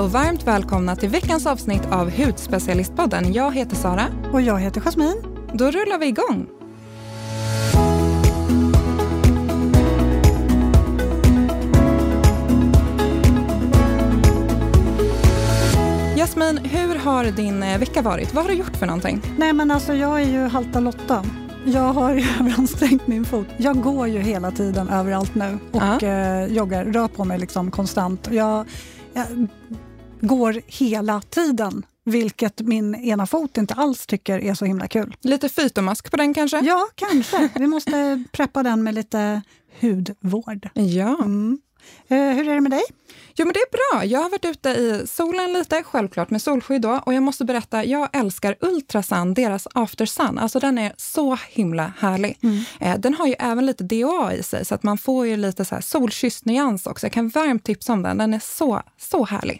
Hej och varmt välkomna till veckans avsnitt av Hudspecialistpodden. Jag heter Sara. Och jag heter Jasmin. Då rullar vi igång. Jasmin, hur har din eh, vecka varit? Vad har du gjort för någonting? Nej men alltså jag är ju halta Lotta. Jag har ju överansträngt min fot. Jag går ju hela tiden överallt nu och Ja. eh, joggar, rör på mig liksom konstant. Jag, jag går hela tiden, vilket min ena fot inte alls tycker är så himla kul. Lite fytomask på den kanske? Ja, kanske. Vi måste preppa den med lite hudvård. Ja. Mm. Eh, hur är det med dig? Jo, men det är bra. Jag har varit ute i solen lite, självklart med solskydd då. Och jag måste berätta, jag älskar Ultrasun, deras After Sun. Alltså den är så himla härlig. Eh, den har ju även lite DHA i sig, så att man får ju lite så här solkysst nyans också. Jag kan varmt tipsa om den. Den är så, så härlig.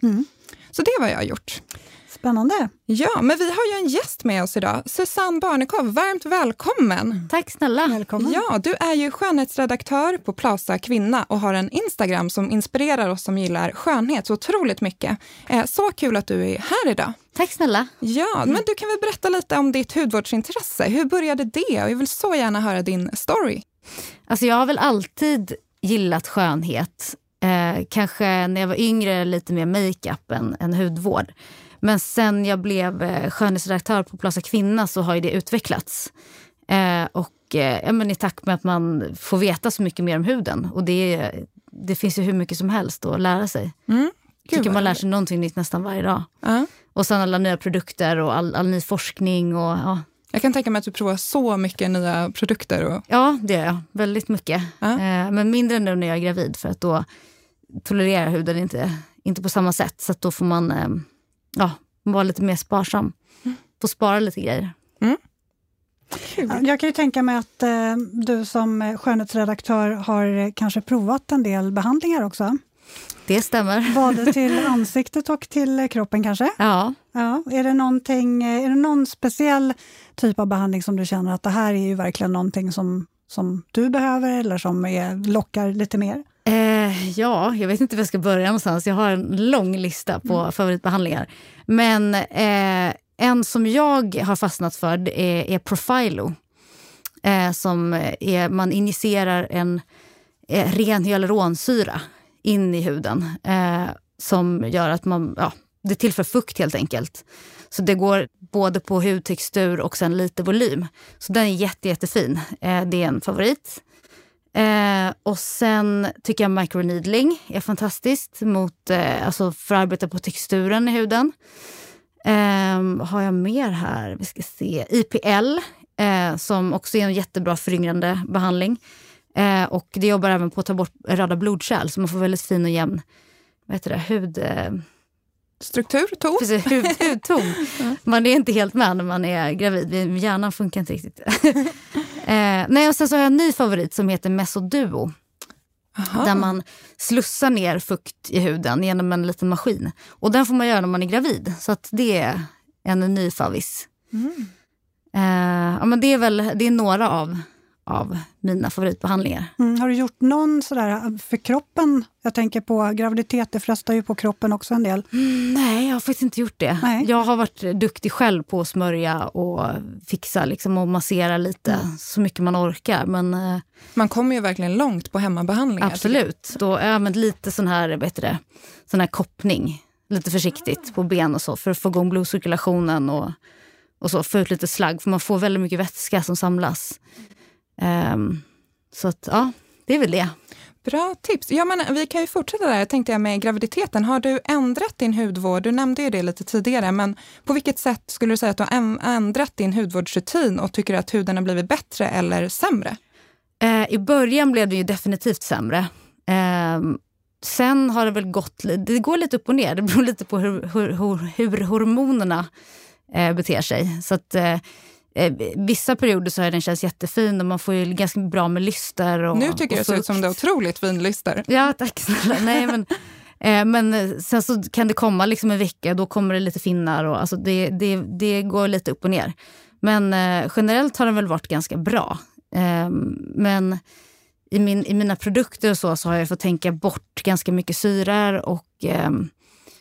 Så det är vad jag har gjort. Spännande. Ja, men vi har ju en gäst med oss idag. Susanne Barnekow, varmt välkommen! Tack snälla. Välkommen. Ja, du är ju skönhetsredaktör på Plaza Kvinna och har en Instagram som inspirerar oss som gillar skönhet så otroligt mycket. Eh, Så kul att du är här idag. Tack snälla. Ja, men du kan väl berätta lite om ditt hudvårdsintresse. Hur började det? Och jag vill så gärna höra din story. Alltså jag har väl alltid gillat skönhet. Eh, kanske när jag var yngre lite mer makeup än, än hudvård. Men sen jag blev eh, skönhetsredaktör på Plaza Kvinna så har det utvecklats. Eh, och eh, ja, men i takt med att man får veta så mycket mer om huden. Och det, det finns ju hur mycket som helst att lära sig. Mm. Tycker man lär sig någonting nytt nästan varje dag. Ja. Och sen alla nya produkter och all, all ny forskning. Och, ja, Jag kan tänka mig att du provar så mycket nya produkter. Och... Ja, det gör jag. Väldigt mycket. Ja. Eh, men mindre nu när jag är gravid för att då tolererar huden inte, inte på samma sätt. Så att då får man eh, ja, vara lite mer sparsam. Få spara lite grejer. Ja, Jag kan ju tänka mig att eh, du som skönhetsredaktör har kanske provat en del behandlingar också. Det stämmer. Både till ansiktet och till eh, kroppen kanske? Ja. Ja. Är, det eh, är det någon speciell typ av behandling som du känner att det här är ju verkligen någonting som, som du behöver eller som är, lockar lite mer? Eh, ja, jag vet inte var jag ska börja någonstans. Jag har en lång lista på favoritbehandlingar. Men eh, en som jag har fastnat för är, är Profilo. Eh, som är, man injicerar en eh, ren hyaluronsyra in i huden. Eh, som gör att man, ja, det tillför fukt helt enkelt. Så det går både på hudtextur och sen lite volym. Så den är jätte, jättefin. Eh, det är en favorit. Eh, och sen tycker jag microneedling är fantastiskt mot, eh, alltså för att arbeta på texturen i huden. Eh, vad har jag mer här? Vi ska se. IPL, eh, som också är en jättebra föryngrande behandling. Eh, och det jobbar även på att ta bort röda blodkärl, så man får väldigt fin och jämn vad heter det, hud, eh, Struktur, ton? precis, hud, hudton. Man är inte helt med när man är gravid. Hjärnan funkar inte riktigt. eh, nej, och sen så har jag en ny favorit som heter Mesoduo. Aha. Där man slussar ner fukt i huden genom en liten maskin. Och den får man göra när man är gravid. Så att det är en ny favvis. Eh, ja, men det är väl det är några av, av mina favoritbehandlingar. Mm, har du gjort någon sådär eh, för kroppen? Jag tänker på graviditet, det frestar ju på kroppen också en del. Nej, jag har faktiskt inte gjort det. Nej. Jag har varit duktig själv på att smörja och fixa liksom, och massera lite så mycket man orkar. Men eh, Man kommer ju verkligen långt på hemmabehandlingar. absolut. Då använt lite sån här, vet du det, sån här koppning. Lite försiktigt på ben och så för att få igång blodcirkulationen och, och så få ut lite slagg. För man får väldigt mycket vätska som samlas. Ehm, så att, ja, det är väl det. Bra tips. Ja, men vi kan ju fortsätta där, tänkte jag, med graviditeten. Har du ändrat din hudvård? Du nämnde ju det lite tidigare, men på vilket sätt skulle du säga att du har ändrat din hudvårdsrutin och tycker att huden har blivit bättre eller sämre? Eh, I början blev det ju definitivt sämre. Ehm, sen har det väl gått, det går lite upp och ner. Det beror lite på hur, hur, hur, hur hormonerna eh, beter sig. Så att, eh, vissa perioder så har den känts jättefin och man får ju ganska bra med lyster. Och, nu tycker jag och det ser ut som du har otroligt fin lyster. Ja, tack snälla. Nej, men, eh, men eh, sen så kan det komma liksom en vecka, då kommer det lite finnar. Och, alltså det, det, det går lite upp och ner. Men eh, generellt har den väl varit ganska bra. Eh, men i, min, i mina produkter och så, så har jag fått tänka bort ganska mycket syror och eh,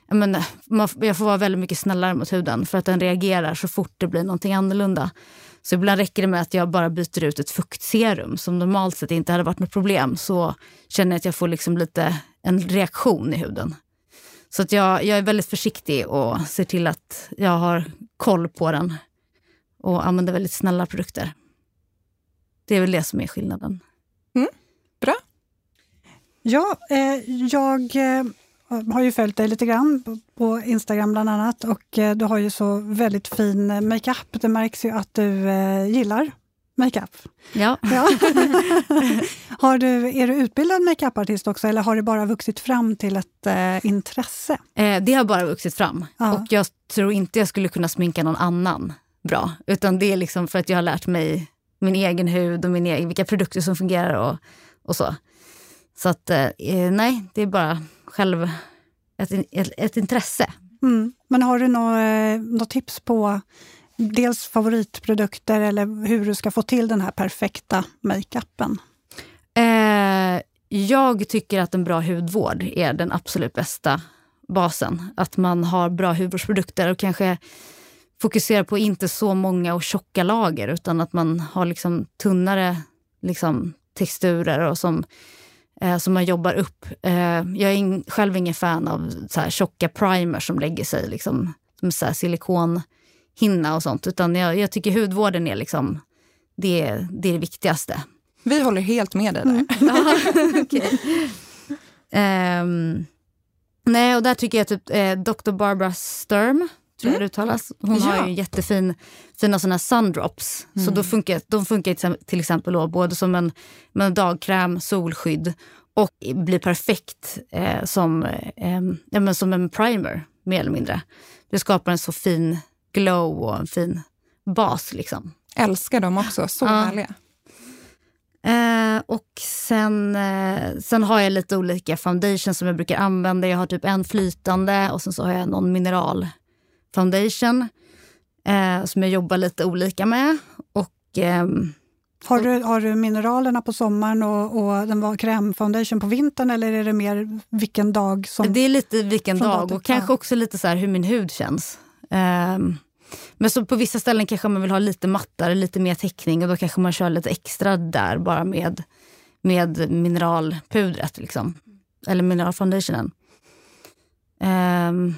jag, men, man, jag får vara väldigt mycket snällare mot huden för att den reagerar så fort det blir någonting annorlunda. Så ibland räcker det med att jag bara byter ut ett fuktserum som normalt sett inte hade varit något problem. Så känner jag att jag får liksom lite en reaktion i huden. Så att jag, jag är väldigt försiktig och ser till att jag har koll på den och använder väldigt snälla produkter. Det är väl det som är skillnaden. Mm, bra. Ja, eh, jag eh, har ju följt dig lite grann på Instagram bland annat och eh, du har ju så väldigt fin makeup. Det märks ju att du eh, gillar makeup. Ja. ja. har du, är du utbildad makeupartist också eller har det bara vuxit fram till ett eh, intresse? Eh, det har bara vuxit fram ja. och jag tror inte jag skulle kunna sminka någon annan bra. Utan det är liksom för att jag har lärt mig min egen hud och min egen, vilka produkter som fungerar och, och så. Så att eh, nej, det är bara själv ett, ett, ett intresse. Mm. Men har du något, något tips på dels favoritprodukter eller hur du ska få till den här perfekta makeupen? Eh, jag tycker att en bra hudvård är den absolut bästa basen. Att man har bra hudvårdsprodukter och kanske fokuserar på inte så många och tjocka lager utan att man har liksom tunnare liksom, texturer och som, eh, som man jobbar upp. Eh, jag är in, själv ingen fan av så här, tjocka primers som lägger sig liksom, som så här, silikonhinna och sånt. Utan jag, jag tycker hudvården är liksom, det, det är det viktigaste. Vi håller helt med dig där. Mm. okay. um, ehm, nej, och där tycker jag typ eh, Dr. Barbara Sturm tror jag mm. det uttalas. Hon ja. har ju jättefina fina såna sundrops. Mm. Så då funkar, de funkar till exempel då, både som en, en dagkräm, solskydd och blir perfekt eh, som, eh, ja, men som en primer, mer eller mindre. Det skapar en så fin glow och en fin bas. Liksom. Älskar dem också, så ja. härliga. Eh, och sen, eh, sen har jag lite olika foundation som jag brukar använda. Jag har typ en flytande och sen så har jag någon mineral foundation eh, som jag jobbar lite olika med. Och, eh, har, du, har du mineralerna på sommaren och, och den var krämfoundation på vintern eller är det mer vilken dag? som... Det är lite vilken dag och kanske också lite så hur min hud känns. Eh, men så på vissa ställen kanske man vill ha lite mattare, lite mer täckning och då kanske man kör lite extra där bara med, med mineralpudret. Liksom. Eller mineralfoundationen. Um,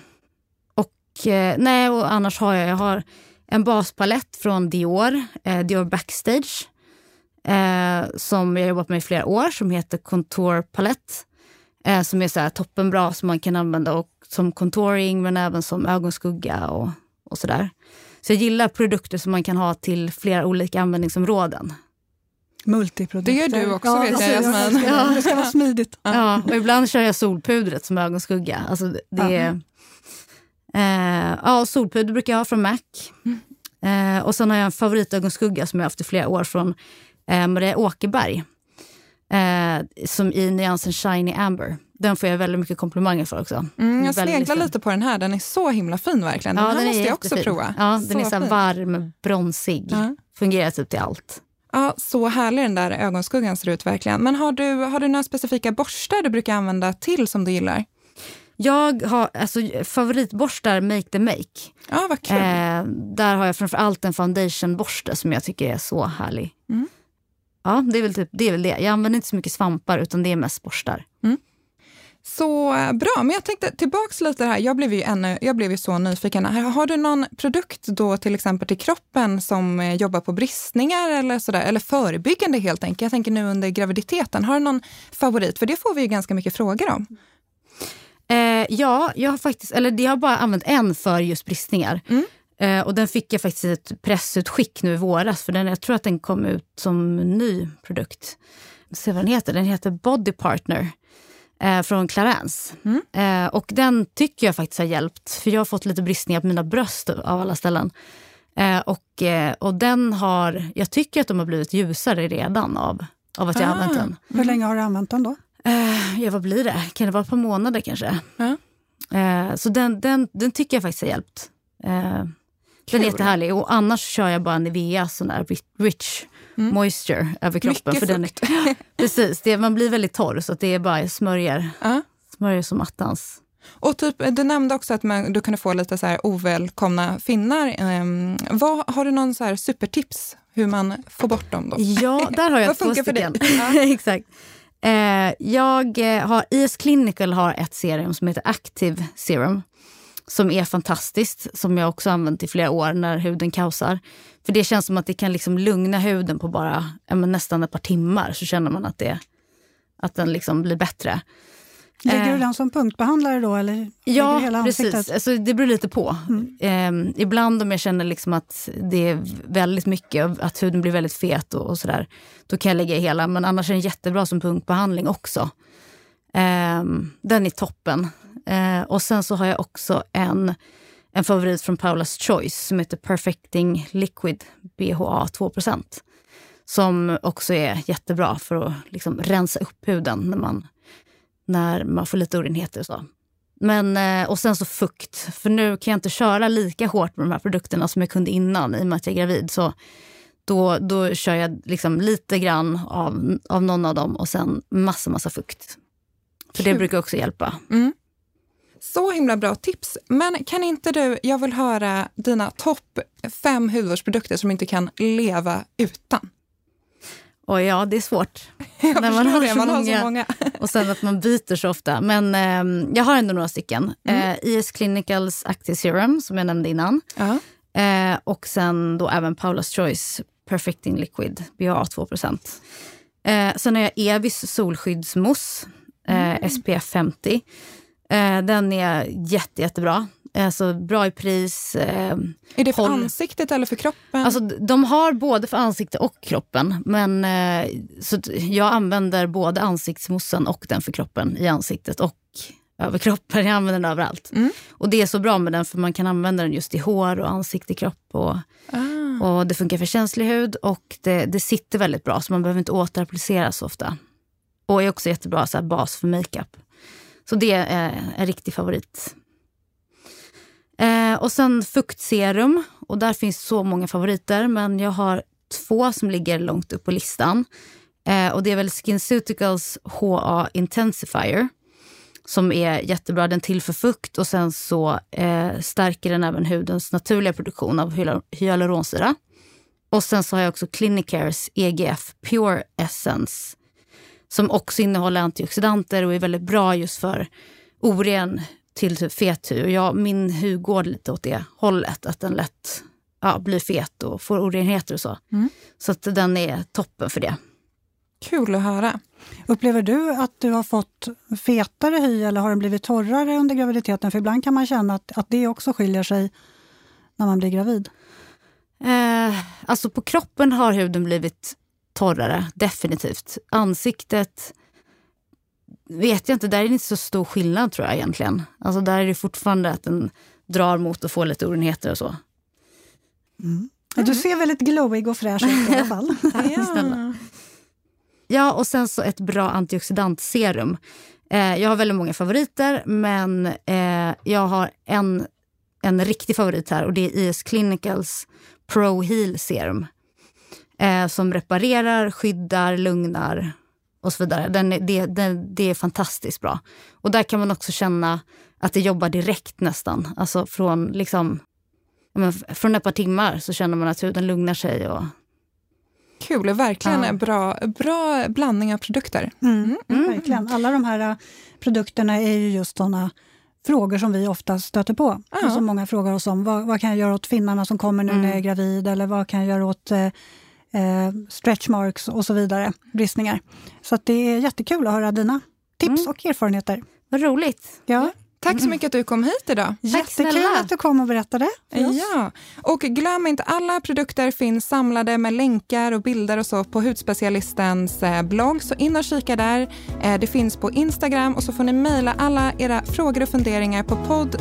eh, nej, och annars har jag, jag har en baspalett från Dior, eh, Dior Backstage, eh, som jag jobbat med i flera år, som heter Contour Palette. Eh, som är så här toppenbra, som man kan använda och, som contouring men även som ögonskugga och, och sådär. Så jag gillar produkter som man kan ha till flera olika användningsområden. Multiprodukter. Det gör du också ja, vet jag, Jasmin. Ja, det ska vara smidigt. Ja, och ibland kör jag solpudret som ögonskugga. Alltså det, det är, Eh, ja, solpuder brukar jag ha från MAC. Mm. Eh, och sen har jag en favoritögonskugga som jag har haft i flera år från eh, Maria Åkerberg. Eh, som i nyansen Shiny Amber. Den får jag väldigt mycket komplimanger för också. Mm, jag sneglar lite på den här, den är så himla fin verkligen. Den ja, här den måste jag också prova. Ja, den så är så varm, bronsig. Ja. Fungerar typ till allt. Ja, så härlig den där ögonskuggan ser ut verkligen. Men har du, har du några specifika borstar du brukar använda till som du gillar? Jag har alltså, favoritborstar Make the Make. Ja, vad kul. Eh, där har jag framför allt en foundationborste som jag tycker är så härlig. Mm. Ja, det är, väl typ, det är väl det. Jag använder inte så mycket svampar utan det är mest borstar. Mm. Så eh, bra, men jag tänkte tillbaks lite här. Jag blev ju, ännu, jag blev ju så nyfiken. Har du någon produkt då till exempel till kroppen som eh, jobbar på bristningar eller sådär, eller förebyggande helt enkelt? Jag tänker nu under graviditeten. Har du någon favorit? För det får vi ju ganska mycket frågor om. Eh, ja, jag har faktiskt, eller jag har bara använt en för just bristningar. Mm. Eh, och den fick jag faktiskt ett pressutskick nu i våras, för den, jag tror att den kom ut som ny produkt. Se vad den heter. Den heter Body Partner eh, från Clarence. Mm. Eh, och den tycker jag faktiskt har hjälpt, för jag har fått lite bristningar på mina bröst av alla ställen. Eh, och, eh, och den har, jag tycker att de har blivit ljusare redan av, av att jag ah. använt den. Hur länge har du använt den då? Uh, ja, vad blir det? Kan det vara ett par månader kanske? Uh, så den, den, den tycker jag faktiskt har hjälpt. Uh, den är jättehärlig. Och annars kör jag bara Nivea sån där rich mm. moisture över kroppen. Mycket för den är, Precis, det, man blir väldigt torr så det är bara smörjer, uh. smörjer som attans. Och typ, du nämnde också att man, du kunde få lite så här ovälkomna finnar. Um, vad, har du någon så här supertips hur man får bort dem? Då? Ja, där har jag två stycken. Exakt. Eh, jag eh, har, IS Clinical har ett serum som heter Active Serum som är fantastiskt, som jag också använt i flera år när huden kaosar. För det känns som att det kan liksom lugna huden på bara nästan ett par timmar så känner man att, det, att den liksom blir bättre. Lägger du eh. den som punktbehandlare då? Eller ja, hela precis. Alltså, det beror lite på. Mm. Eh, ibland om jag känner liksom att det är väldigt mycket, att huden blir väldigt fet och, och sådär, då kan jag lägga i hela. Men annars är den jättebra som punktbehandling också. Eh, den är toppen. Eh, och sen så har jag också en, en favorit från Paula's Choice som heter Perfecting Liquid BHA 2% Som också är jättebra för att liksom rensa upp huden när man när man får lite orenheter och så. Men, eh, och sen så fukt, för nu kan jag inte köra lika hårt med de här produkterna som jag kunde innan i och med att jag är gravid. Så då, då kör jag liksom lite grann av, av någon av dem och sen massa, massa fukt. För det brukar också hjälpa. Mm. Så himla bra tips. Men kan inte du, jag vill höra dina topp fem hudvårdsprodukter som inte kan leva utan. Och ja, det är svårt. Jag när man, har, det, så man många, har så många. och sen att man byter så ofta. Men eh, jag har ändå några stycken. Mm. Eh, IS Clinicals Active Serum, som jag nämnde innan. Uh -huh. eh, och sen då även Paula's Choice Perfecting Liquid, BHA 2 eh, Sen har jag Evis solskyddsmousse, eh, mm. SPF 50. Eh, den är jätte, jättebra. Alltså bra i pris. Eh, är det för håll. ansiktet eller för kroppen? Alltså, de har både för ansiktet och kroppen. Men eh, så Jag använder både ansiktsmossen och den för kroppen i ansiktet och över kroppen. Jag använder den överallt. Mm. Och Det är så bra med den för man kan använda den just i hår och ansikte, kropp. Och, ah. och Det funkar för känslig hud och det, det sitter väldigt bra så man behöver inte återapplicera så ofta. Och är också jättebra så bas för makeup. Så det är en riktig favorit. Eh, och sen fuktserum. Och där finns så många favoriter, men jag har två som ligger långt upp på listan. Eh, och Det är väl SkinCeuticals HA Intensifier som är jättebra. Den tillför fukt och sen så eh, stärker den även hudens naturliga produktion av hyaluronsyra. Och sen så har jag också Clinicares EGF Pure Essence som också innehåller antioxidanter och är väldigt bra just för oren till typ fet hud. Jag, min hud går lite åt det hållet, att den lätt ja, blir fet och får orenheter och så. Mm. Så att den är toppen för det. Kul att höra. Upplever du att du har fått fetare hy eller har den blivit torrare under graviditeten? För ibland kan man känna att, att det också skiljer sig när man blir gravid. Eh, alltså på kroppen har huden blivit torrare, definitivt. Ansiktet vet jag inte, där är det inte så stor skillnad tror jag egentligen. Alltså där är det fortfarande att den drar mot att få lite orenheter och så. Mm. Ja, du ser väldigt glowig och fräsch ut i alla fall. ja. ja, och sen så ett bra antioxidantserum. Eh, jag har väldigt många favoriter, men eh, jag har en, en riktig favorit här och det är IS Clinicals Pro Heal Serum. Eh, som reparerar, skyddar, lugnar och så vidare. Den, det, den, det är fantastiskt bra. Och där kan man också känna att det jobbar direkt nästan. Alltså från, liksom, men, från ett par timmar så känner man att huden lugnar sig. Och, Kul, verkligen ja. bra, bra blandning av produkter. Mm, mm, mm. Verkligen. Alla de här äh, produkterna är ju just såna frågor som vi ofta stöter på. Ja. Som många frågar oss om. Vad, vad, kan jag göra åt finnarna som kommer nu mm. när jag är gravid? Eller vad kan jag göra åt eh, eh, stretch marks och så vidare, bristningar. Så det är jättekul att höra dina tips mm. och erfarenheter. Vad roligt. Ja. Tack så mycket att du kom hit idag. Jättekul att du kom och berättade Ja, och glöm inte, alla produkter finns samlade med länkar och bilder och så på hudspecialistens eh, blogg, så in och kika där. Eh, det finns på Instagram och så får ni mejla alla era frågor och funderingar på podd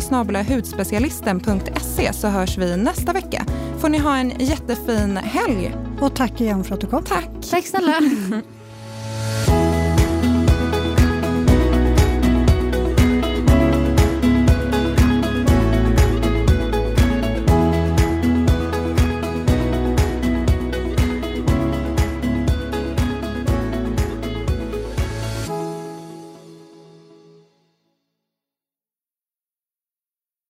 hudspecialisten.se så hörs vi nästa vecka. Får ni ha en jättefin helg. Och tack igen för att du kom. Tack. Tack snälla.